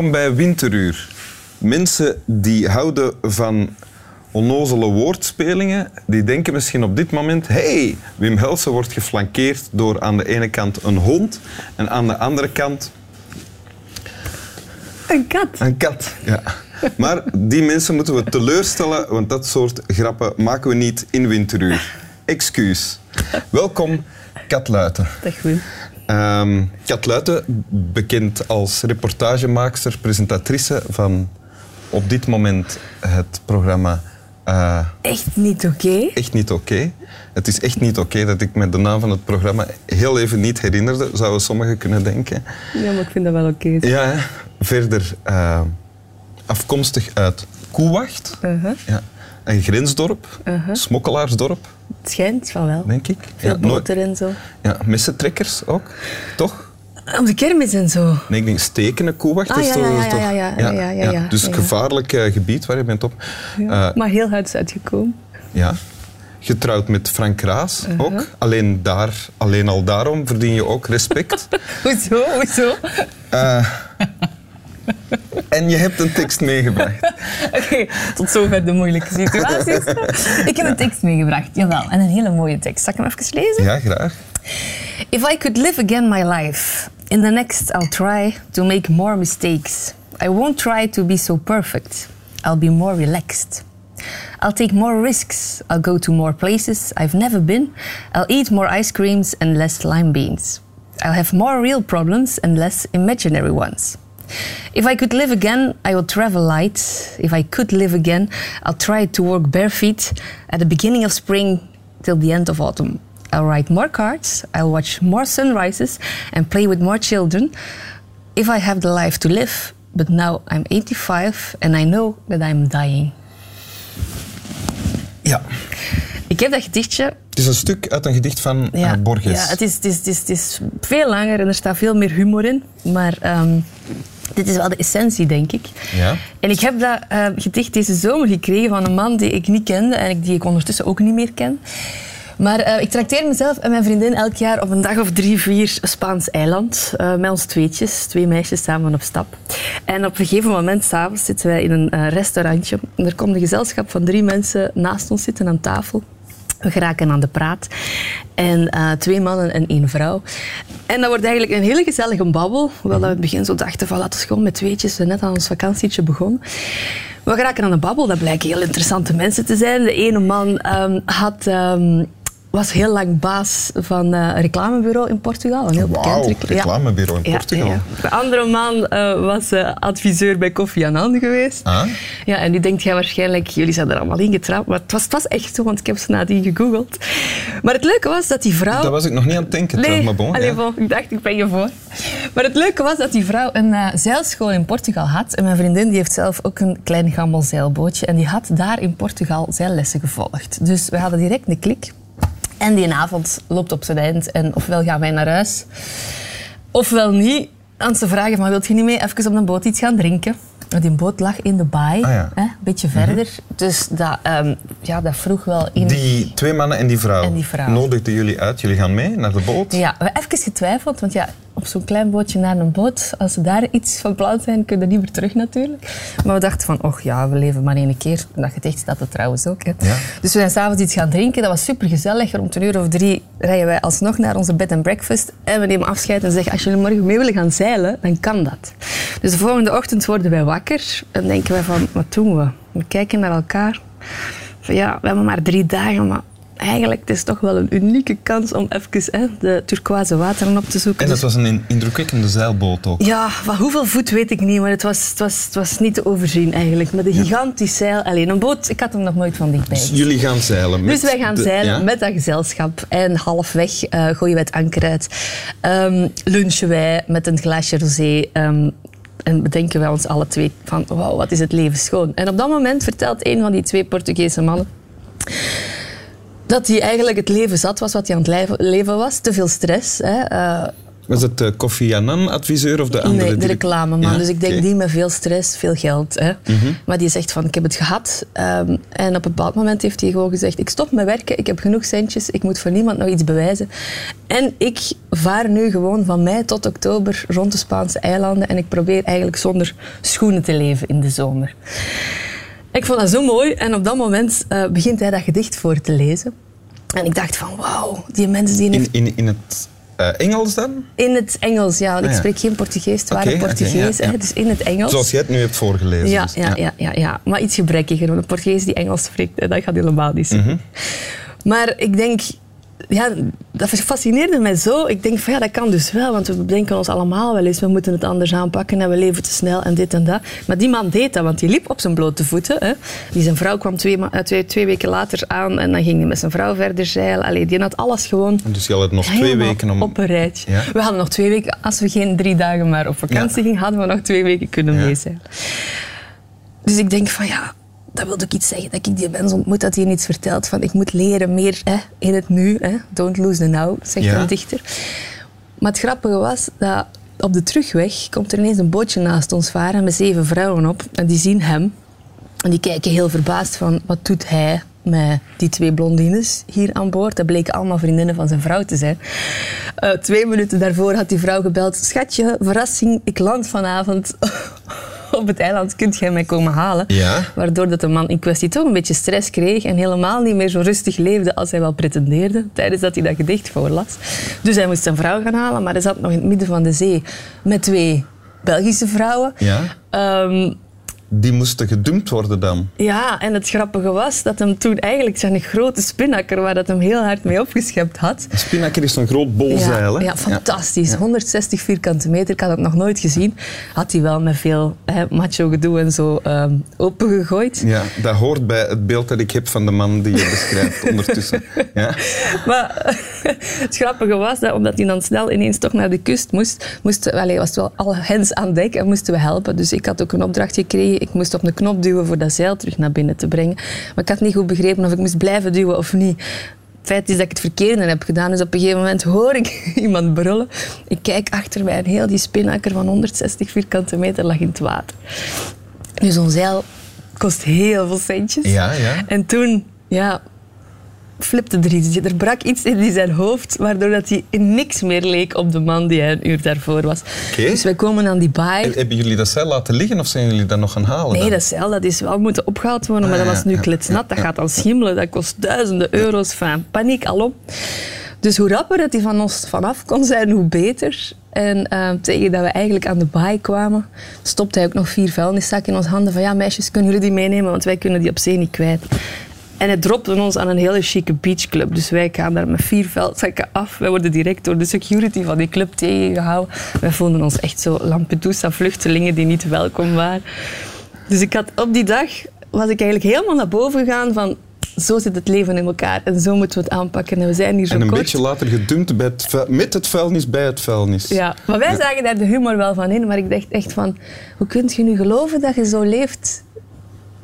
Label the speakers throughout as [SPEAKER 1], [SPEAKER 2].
[SPEAKER 1] Welkom bij Winteruur. Mensen die houden van onnozele woordspelingen, die denken misschien op dit moment hey, Wim Helsen wordt geflankeerd door aan de ene kant een hond en aan de andere kant
[SPEAKER 2] Een kat.
[SPEAKER 1] een kat. Ja. Maar die mensen moeten we teleurstellen, want dat soort grappen maken we niet in Winteruur. Excuus. Welkom, Kat Luiten.
[SPEAKER 2] Dag Wim.
[SPEAKER 1] Ehm, Kat Luiten, bekend als reportagemaakster, presentatrice van op dit moment het programma eh,
[SPEAKER 2] Echt niet oké.
[SPEAKER 1] Echt Niet Oké. Het is echt niet oké dat ik me de naam van het programma heel even niet herinnerde, zouden sommigen kunnen denken.
[SPEAKER 2] Ja, maar ik vind dat wel oké.
[SPEAKER 1] Ja, verder eh, afkomstig uit Koewacht,
[SPEAKER 2] Uh-huh.
[SPEAKER 1] ja. Een grensdorp,
[SPEAKER 2] Uh-huh.
[SPEAKER 1] smokkelaarsdorp,
[SPEAKER 2] Het schijnt van wel.
[SPEAKER 1] denk ik.
[SPEAKER 2] Veel
[SPEAKER 1] ja,
[SPEAKER 2] boter en zo.
[SPEAKER 1] ja, messentrekkers ook, toch?
[SPEAKER 2] Op de kermis en zo.
[SPEAKER 1] Nee, ik denk stekenen, Koewacht
[SPEAKER 2] Ah,
[SPEAKER 1] is
[SPEAKER 2] ja,
[SPEAKER 1] toch...
[SPEAKER 2] ja, ja,
[SPEAKER 1] toch-
[SPEAKER 2] ja, ja, ja, ja, ja, ja.
[SPEAKER 1] Dus gevaarlijk eh, gebied waar je bent op.
[SPEAKER 2] Ja.
[SPEAKER 1] Eh,
[SPEAKER 2] maar heel hard is uitgekomen.
[SPEAKER 1] ja. Getrouwd met Frank Raas
[SPEAKER 2] Uh-huh.
[SPEAKER 1] ook. Alleen, daar, alleen al daarom verdien je ook respect.
[SPEAKER 2] Hoezo, hoezo?
[SPEAKER 1] Eh, en je hebt een tekst meegebracht.
[SPEAKER 2] Oké, tot zover de moeilijke situaties. ik heb een tekst meegebracht, jawel. En een hele mooie tekst. Zal ik hem even lezen?
[SPEAKER 1] Ja, graag.
[SPEAKER 2] If I could live again my life, in the next I'll try to make more mistakes. I won't try to be so perfect. I'll be more relaxed. I'll take more risks. I'll go to more places I've never been. I'll eat more ice creams and less lime beans. I'll have more real problems and less imaginary ones. If I could live again, I would travel light. If I could live again, I'll try to walk bare feet at the beginning of spring till the end of autumn. I'll write more cards, I'll watch more sunrises and play with more children. If I have the life to live, but now I'm 85 and I know that I'm dying.
[SPEAKER 1] Ja.
[SPEAKER 2] Ik heb dat gedichtje.
[SPEAKER 1] Het is een stuk uit een gedicht van eh, Borges.
[SPEAKER 2] Ja, het is, het, is, het, is, het is veel langer en er staat veel meer humor in. Maar ehm, dit is wel de essentie, denk ik.
[SPEAKER 1] Ja.
[SPEAKER 2] En ik heb dat eh, gedicht deze zomer gekregen van een man die ik niet kende en die ik ondertussen ook niet meer ken. Maar eh, ik trakteer mezelf en mijn vriendin elk jaar op een dag of drie, vier Spaans eiland. eh, met ons tweetjes, twee meisjes samen op stap. En op een gegeven moment, s'avonds, zitten wij in een eh, restaurantje. En er komt een gezelschap van drie mensen naast ons zitten aan tafel. We geraken aan de praat. En eh, twee mannen en één vrouw. En dat wordt eigenlijk een hele gezellige babbel. Hoewel we in het begin zo dachten van laten we gewoon met tweetjes. We net aan ons vakantietje begonnen. We geraken aan de babbel. Dat blijken heel interessante mensen te zijn. De ene man ehm, had... ehm, was heel lang baas van eh, een reclamebureau in Portugal. Een heel bekend ja.
[SPEAKER 1] reclamebureau in Portugal.
[SPEAKER 2] ja. De andere man eh, was eh, adviseur bij Kofi Annan geweest.
[SPEAKER 1] Ah?
[SPEAKER 2] Ja, en die denkt jij waarschijnlijk, jullie zijn er allemaal in getrapt. Maar het was, het was echt zo, want ik heb ze nadien gegoogeld. Maar het leuke was dat die vrouw...
[SPEAKER 1] Daar was ik nog niet aan het denken,
[SPEAKER 2] Nee,
[SPEAKER 1] maar bon.
[SPEAKER 2] allee,
[SPEAKER 1] ja.
[SPEAKER 2] bon, ik dacht, ik ben je voor. Maar het leuke was dat die vrouw een zeilschool in Portugal had. En mijn vriendin die heeft zelf ook een klein gammel zeilbootje. En die had daar in Portugal zeillessen gevolgd. Dus we hadden direct een klik. En die avond loopt op zijn eind. En ofwel gaan wij naar huis, ofwel niet. En ze vragen van, wilt je niet mee even op een boot iets gaan drinken? Want Die boot lag in de baai,
[SPEAKER 1] Ah, ja. Mhm.
[SPEAKER 2] hè, een beetje verder. Dus dat, ehm, ja, dat vroeg wel in...
[SPEAKER 1] Die twee mannen en die vrouw,
[SPEAKER 2] En die vrouw.
[SPEAKER 1] nodigden jullie uit. Jullie gaan mee naar de boot.
[SPEAKER 2] Ja, we hebben even getwijfeld, want ja, op zo'n klein bootje naar een boot, als ze daar iets van plan zijn, kunnen we niet meer terug natuurlijk. Maar we dachten van, och ja, we leven maar één keer. Dat gedicht staat er trouwens ook. Hè.
[SPEAKER 1] Ja.
[SPEAKER 2] Dus we zijn s'avonds iets gaan drinken, dat was super gezellig. Rond een uur of drie rijden wij alsnog naar onze bed and breakfast en we nemen afscheid en zeggen, als jullie morgen mee willen gaan zeilen, dan kan dat. Dus de volgende ochtend worden wij wakker en denken wij van, wat doen we? We kijken naar elkaar. Van ja, we hebben maar drie dagen, maar eigenlijk het is toch wel een unieke kans om even hè, de turquoise wateren op te zoeken.
[SPEAKER 1] En dat was een indrukwekkende zeilboot ook.
[SPEAKER 2] ja, van hoeveel voet weet ik niet, maar het was, het was, het was niet te overzien eigenlijk. Met een gigantisch zeil. Alleen een boot, ik had hem nog nooit van dichtbij
[SPEAKER 1] Dus jullie gaan zeilen.
[SPEAKER 2] Dus wij gaan
[SPEAKER 1] de-
[SPEAKER 2] zeilen
[SPEAKER 1] ja?
[SPEAKER 2] met dat gezelschap. En halfweg eh, gooien wij het anker uit. Ehm, lunchen wij met een glaasje rosé. ehm, en bedenken wij ons alle twee van, wauw, wat is het leven schoon. En op dat moment vertelt een van die twee Portugese mannen dat hij eigenlijk het leven zat was wat hij aan het leven was. Te veel stress. Hè. Eh,
[SPEAKER 1] Was het de Kofi Annan-adviseur of de andere?
[SPEAKER 2] Nee, de reclameman.
[SPEAKER 1] Ja,
[SPEAKER 2] Dus ik denk die met veel stress, veel geld. Hè.
[SPEAKER 1] Mhm.
[SPEAKER 2] Maar die zegt van, ik heb het gehad. Ehm, en op een bepaald moment heeft hij gewoon gezegd, ik stop met werken, ik heb genoeg centjes, ik moet voor niemand nog iets bewijzen. En ik vaar nu gewoon van mei tot oktober rond de Spaanse eilanden en ik probeer eigenlijk zonder schoenen te leven in de zomer. Ik vond dat zo mooi en op dat moment eh, begint hij dat gedicht voor te lezen. En ik dacht van, wauw, die mensen die
[SPEAKER 1] In, in, in het eh, Engels dan?
[SPEAKER 2] in het Engels, ja, want
[SPEAKER 1] Ah,
[SPEAKER 2] ik
[SPEAKER 1] ja.
[SPEAKER 2] spreek geen Portugees, het waren Portugees,
[SPEAKER 1] ja, ja.
[SPEAKER 2] dus in het Engels.
[SPEAKER 1] Zoals jij het nu hebt voorgelezen.
[SPEAKER 2] ja,
[SPEAKER 1] dus,
[SPEAKER 2] ja, ja, ja, ja, maar iets gebrekkiger, want een Portugees die Engels spreekt, dat gaat helemaal niet zo.
[SPEAKER 1] Mhm.
[SPEAKER 2] Maar ik denk, ja, dat fascineerde mij zo. Ik denk van ja, dat kan dus wel, want we bedenken ons allemaal wel eens, we moeten het anders aanpakken en we leven te snel en dit en dat. Maar die man deed dat, want die liep op zijn blote voeten. Hè. Die zijn vrouw kwam twee, ma- eh, twee, twee weken later aan en dan ging hij met zijn vrouw verder zeilen. Allee, die had alles gewoon
[SPEAKER 1] Dus je had nog twee weken om...
[SPEAKER 2] op een rijtje.
[SPEAKER 1] Ja.
[SPEAKER 2] We hadden nog twee weken, als we geen drie dagen maar op vakantie
[SPEAKER 1] Ja.
[SPEAKER 2] gingen, hadden we nog twee weken kunnen
[SPEAKER 1] Ja.
[SPEAKER 2] mee zijn. Dus ik denk van ja, dat wil ook iets zeggen. Dat ik die mens ontmoet, dat hij iets vertelt van ik moet leren meer hè, in het nu. Hè. Don't lose the now, zegt
[SPEAKER 1] Ja.
[SPEAKER 2] een dichter. Maar het grappige was dat op de terugweg komt er ineens een bootje naast ons varen met zeven vrouwen op. En die zien hem. En die kijken heel verbaasd van, wat doet hij met die twee blondines hier aan boord? Dat bleken allemaal vriendinnen van zijn vrouw te zijn. Eh, twee minuten daarvoor had die vrouw gebeld. Schatje, verrassing, ik land vanavond op het eiland. Kunt jij mij komen halen?
[SPEAKER 1] Ja.
[SPEAKER 2] Waardoor dat de man in kwestie toch een beetje stress kreeg en helemaal niet meer zo rustig leefde als hij wel pretendeerde tijdens dat hij dat gedicht voorlas. Dus hij moest zijn vrouw gaan halen, maar hij zat nog in het midden van de zee met twee Belgische vrouwen.
[SPEAKER 1] Ja.
[SPEAKER 2] Ehm,
[SPEAKER 1] Die moesten gedumpt worden dan.
[SPEAKER 2] ja, en het grappige was dat hem toen eigenlijk zijn grote spinnaker, waar dat hem heel hard mee opgeschept had,
[SPEAKER 1] Een spinnaker is een groot bolzeil, hè?
[SPEAKER 2] ja, ja, fantastisch. 160 vierkante meter, ik had het nog nooit gezien. Had hij wel met veel hè, macho gedoe en zo ehm, opengegooid.
[SPEAKER 1] Ja, dat hoort bij het beeld dat ik heb van de man die je beschrijft ondertussen. Ja?
[SPEAKER 2] Maar het grappige was dat omdat hij dan snel ineens toch naar de kust moest, moesten, allee, was het wel alle hens aan dek en moesten we helpen. Dus ik had ook een opdracht gekregen. Ik moest op een knop duwen voor dat zeil terug naar binnen te brengen. Maar ik had niet goed begrepen of ik moest blijven duwen of niet. Het feit is dat ik het verkeerde heb gedaan. Dus op een gegeven moment hoor ik iemand brullen. Ik kijk achter mij en heel die spinnaker van 160 vierkante meter lag in het water. Dus zo'n zeil kost heel veel centjes.
[SPEAKER 1] Ja, ja.
[SPEAKER 2] En toen, ja, flipte er iets. Er brak iets in zijn hoofd, waardoor dat hij niks meer leek op de man die hij een uur daarvoor was. Dus wij komen aan die baai.
[SPEAKER 1] En hebben jullie dat zeil laten liggen of zijn jullie dat nog gaan halen?
[SPEAKER 2] Nee,
[SPEAKER 1] dan?
[SPEAKER 2] dat zeil dat is wel moeten opgehaald worden, maar
[SPEAKER 1] Ah,
[SPEAKER 2] dat
[SPEAKER 1] ja,
[SPEAKER 2] was nu kletsnat. Dat gaat dan schimmelen, dat kost duizenden euro's. Van paniek, alom. Dus hoe rapper dat hij van ons vanaf kon zijn, hoe beter. En eh, tegen dat we eigenlijk aan de baai kwamen, stopte hij ook nog vier vuilniszakken in onze handen. Van ja, meisjes, kunnen jullie die meenemen, want wij kunnen die op zee niet kwijt. En hij dropte ons aan een hele chique beachclub. Dus wij gaan daar met vier vuilzakken af. Wij worden direct door de security van die club tegengehouden. Wij voelden ons echt zo Lampedusa-vluchtelingen die niet welkom waren. Dus ik had op die dag was ik eigenlijk helemaal naar boven gegaan van zo zit het leven in elkaar en zo moeten we het aanpakken. En we zijn hier zo
[SPEAKER 1] En een
[SPEAKER 2] kort.
[SPEAKER 1] beetje later gedumpt bij het vuil- met het vuilnis bij het vuilnis.
[SPEAKER 2] Ja, maar wij zagen daar de humor wel van in. Maar ik dacht echt van, hoe kunt je nu geloven dat je zo leeft?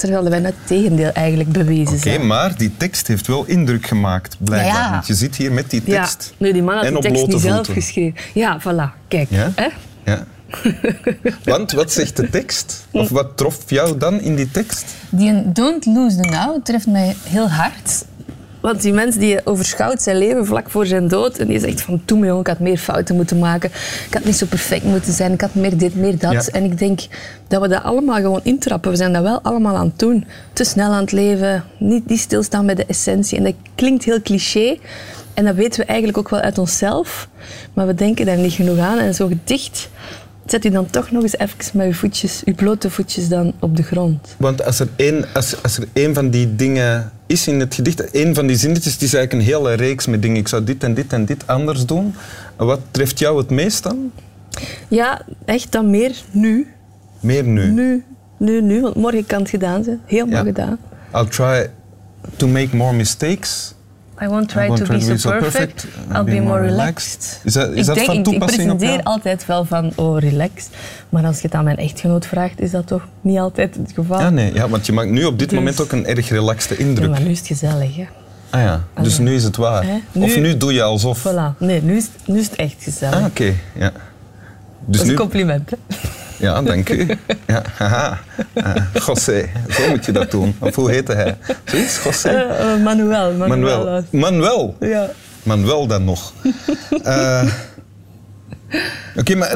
[SPEAKER 2] Terwijl wij het tegendeel eigenlijk bewezen
[SPEAKER 1] Oké,
[SPEAKER 2] zijn.
[SPEAKER 1] maar die tekst heeft wel indruk gemaakt, blijkbaar.
[SPEAKER 2] Ja, ja.
[SPEAKER 1] Want je zit hier met die
[SPEAKER 2] Ja,
[SPEAKER 1] tekst.
[SPEAKER 2] nu die man had die tekst niet zelf
[SPEAKER 1] voeten.
[SPEAKER 2] geschreven. Ja, voilà. Kijk.
[SPEAKER 1] Ja?
[SPEAKER 2] Hè?
[SPEAKER 1] Ja. Want wat zegt de tekst? Of wat trof jou dan in die tekst?
[SPEAKER 2] Die Don't Lose the Now treft mij heel hard. Want die mens die overschouwt zijn leven vlak voor zijn dood. En die zegt van, toen jongen, ik had meer fouten moeten maken. Ik had niet zo perfect moeten zijn. Ik had meer dit, meer dat.
[SPEAKER 1] Ja.
[SPEAKER 2] En ik denk dat we dat allemaal gewoon intrappen. We zijn dat wel allemaal aan het doen. Te snel aan het leven. Niet, niet stilstaan bij de essentie. En dat klinkt heel cliché. En dat weten we eigenlijk ook wel uit onszelf. Maar we denken daar niet genoeg aan. En zo gedicht zet u dan toch nog eens even met uw voetjes, uw blote voetjes dan op de grond.
[SPEAKER 1] Want als er één, als, als er één van die dingen is in het gedicht, één van die zinnetjes, het is eigenlijk een hele reeks met dingen. Ik zou dit en dit en dit anders doen. Wat treft jou het meest dan?
[SPEAKER 2] Ja, echt dan meer nu.
[SPEAKER 1] Meer nu.
[SPEAKER 2] Nu, nu, nu. Want morgen kan het gedaan zijn. Helemaal
[SPEAKER 1] Ja.
[SPEAKER 2] gedaan.
[SPEAKER 1] I'll try to make more mistakes.
[SPEAKER 2] I won't try,
[SPEAKER 1] I won't
[SPEAKER 2] to
[SPEAKER 1] try
[SPEAKER 2] be so perfect. I'll be more relaxed.
[SPEAKER 1] Is dat, is
[SPEAKER 2] ik
[SPEAKER 1] dat
[SPEAKER 2] denk,
[SPEAKER 1] van
[SPEAKER 2] ik, ik
[SPEAKER 1] toepassing op
[SPEAKER 2] presenteer altijd wel van, oh, relax. Maar als je het aan mijn echtgenoot vraagt, is dat toch niet altijd het geval.
[SPEAKER 1] Ja, nee, ja, want je maakt nu op dit
[SPEAKER 2] Dus-
[SPEAKER 1] moment ook een erg relaxte
[SPEAKER 2] Ja,
[SPEAKER 1] indruk.
[SPEAKER 2] maar nu is het gezellig, hè.
[SPEAKER 1] Ah ja, dus
[SPEAKER 2] ja.
[SPEAKER 1] nu is het waar.
[SPEAKER 2] Nu-
[SPEAKER 1] Of nu doe je alsof...
[SPEAKER 2] Voilà. Nee, nu is, nu is het echt gezellig.
[SPEAKER 1] Ah, oké. Ja. Dus
[SPEAKER 2] dat is
[SPEAKER 1] nu...
[SPEAKER 2] een compliment, hè?
[SPEAKER 1] Ja, dank u. Ja, haha. Ah, José, zo moet je dat doen. Of hoe heette hij? Zoiets, José?
[SPEAKER 2] Eh, eh, Manuel. Manuel.
[SPEAKER 1] Manuel. Manuel.
[SPEAKER 2] Ja.
[SPEAKER 1] Manuel dan nog. Eh, Oké, maar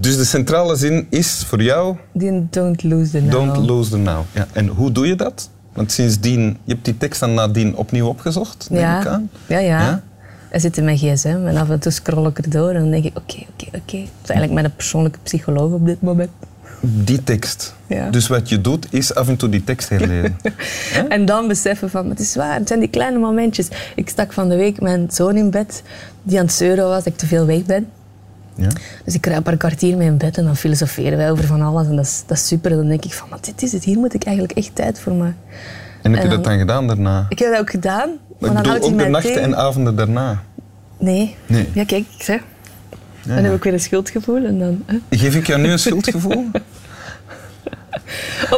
[SPEAKER 1] dus de centrale zin is voor jou
[SPEAKER 2] Die don't lose the now.
[SPEAKER 1] don't lose the now. Ja. En hoe doe je dat? Want sindsdien, je hebt die tekst dan nadien opnieuw opgezocht, neem ik aan.
[SPEAKER 2] ja, ja.
[SPEAKER 1] Ja?
[SPEAKER 2] Hij zit in mijn gsm en af en toe scroll ik erdoor en dan denk ik, oké, oké, oké. Het is eigenlijk mijn persoonlijke psycholoog op dit moment.
[SPEAKER 1] Die tekst.
[SPEAKER 2] Ja.
[SPEAKER 1] Dus wat je doet, is af en toe die tekst herlezen.
[SPEAKER 2] En dan beseffen van, het is waar, het zijn die kleine momentjes. Ik stak van de week mijn zoon in bed, die aan het zeuren was dat ik te veel weg ben.
[SPEAKER 1] ja?
[SPEAKER 2] Dus ik kruip een kwartier mee in bed en dan filosoferen wij over van alles. En dat is, dat is super. En dan denk ik van, maar dit is het, hier moet ik eigenlijk echt tijd voor maken.
[SPEAKER 1] En heb je
[SPEAKER 2] En
[SPEAKER 1] dat
[SPEAKER 2] dan
[SPEAKER 1] gedaan daarna?
[SPEAKER 2] Ik heb dat ook gedaan.
[SPEAKER 1] Maar
[SPEAKER 2] Maar
[SPEAKER 1] ik
[SPEAKER 2] dan
[SPEAKER 1] bedoel ook de nachten
[SPEAKER 2] tegen.
[SPEAKER 1] en avonden daarna.
[SPEAKER 2] Nee.
[SPEAKER 1] Nee.
[SPEAKER 2] Ja, kijk, ik zeg.
[SPEAKER 1] Ja,
[SPEAKER 2] Dan heb ik weer een schuldgevoel en dan... hè.
[SPEAKER 1] Geef ik jou nu een schuldgevoel?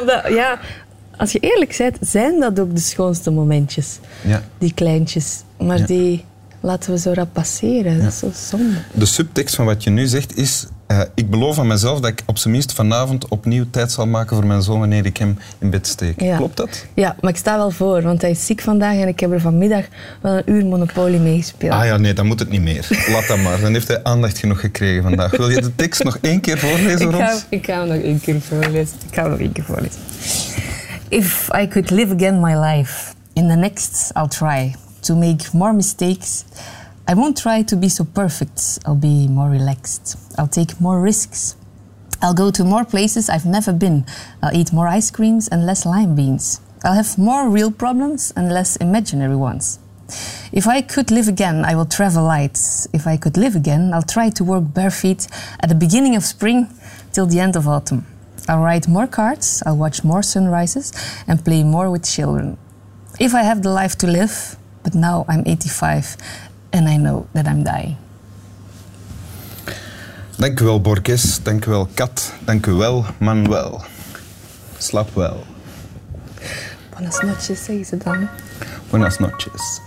[SPEAKER 2] Omdat, ja, als je eerlijk bent, zijn dat ook de schoonste momentjes.
[SPEAKER 1] Ja.
[SPEAKER 2] Die kleintjes. Maar
[SPEAKER 1] Ja.
[SPEAKER 2] die laten we zo rap passeren. Dat is zo zonde.
[SPEAKER 1] De subtekst van wat je nu zegt is... eh, ik beloof aan mezelf dat ik op zijn minst vanavond opnieuw tijd zal maken voor mijn zoon wanneer ik hem in bed steek.
[SPEAKER 2] Ja.
[SPEAKER 1] Klopt dat?
[SPEAKER 2] Ja, maar ik sta wel voor, want hij is ziek vandaag en ik heb er vanmiddag wel een uur Monopoly meegespeeld.
[SPEAKER 1] Ah ja, nee, dan moet het niet meer. Laat dat maar. Dan heeft hij aandacht genoeg gekregen vandaag. Wil je de tekst nog één keer voorlezen
[SPEAKER 2] ik,
[SPEAKER 1] voor
[SPEAKER 2] ga,
[SPEAKER 1] ons?
[SPEAKER 2] ik ga hem nog één keer voorlezen. Ik ga hem nog één keer voorlezen. If I could live again my life, in the next I'll try to make more mistakes. I won't try to be so perfect. I'll be more relaxed. I'll take more risks. I'll go to more places I've never been. I'll eat more ice creams and less lime beans. I'll have more real problems and less imaginary ones. If I could live again, I will travel light. If I could live again, I'll try to work bare feet at the beginning of spring till the end of autumn. I'll write more cards, I'll watch more sunrises, and play more with children. If I have the life to live, but now I'm 85 and I know that I'm dying.
[SPEAKER 1] Dank u wel, Borges. Dank u wel, Kat. Dank u wel, Manuel. Slaap wel.
[SPEAKER 2] Buenas noches, zeggen ze dan.
[SPEAKER 1] Buenas noches.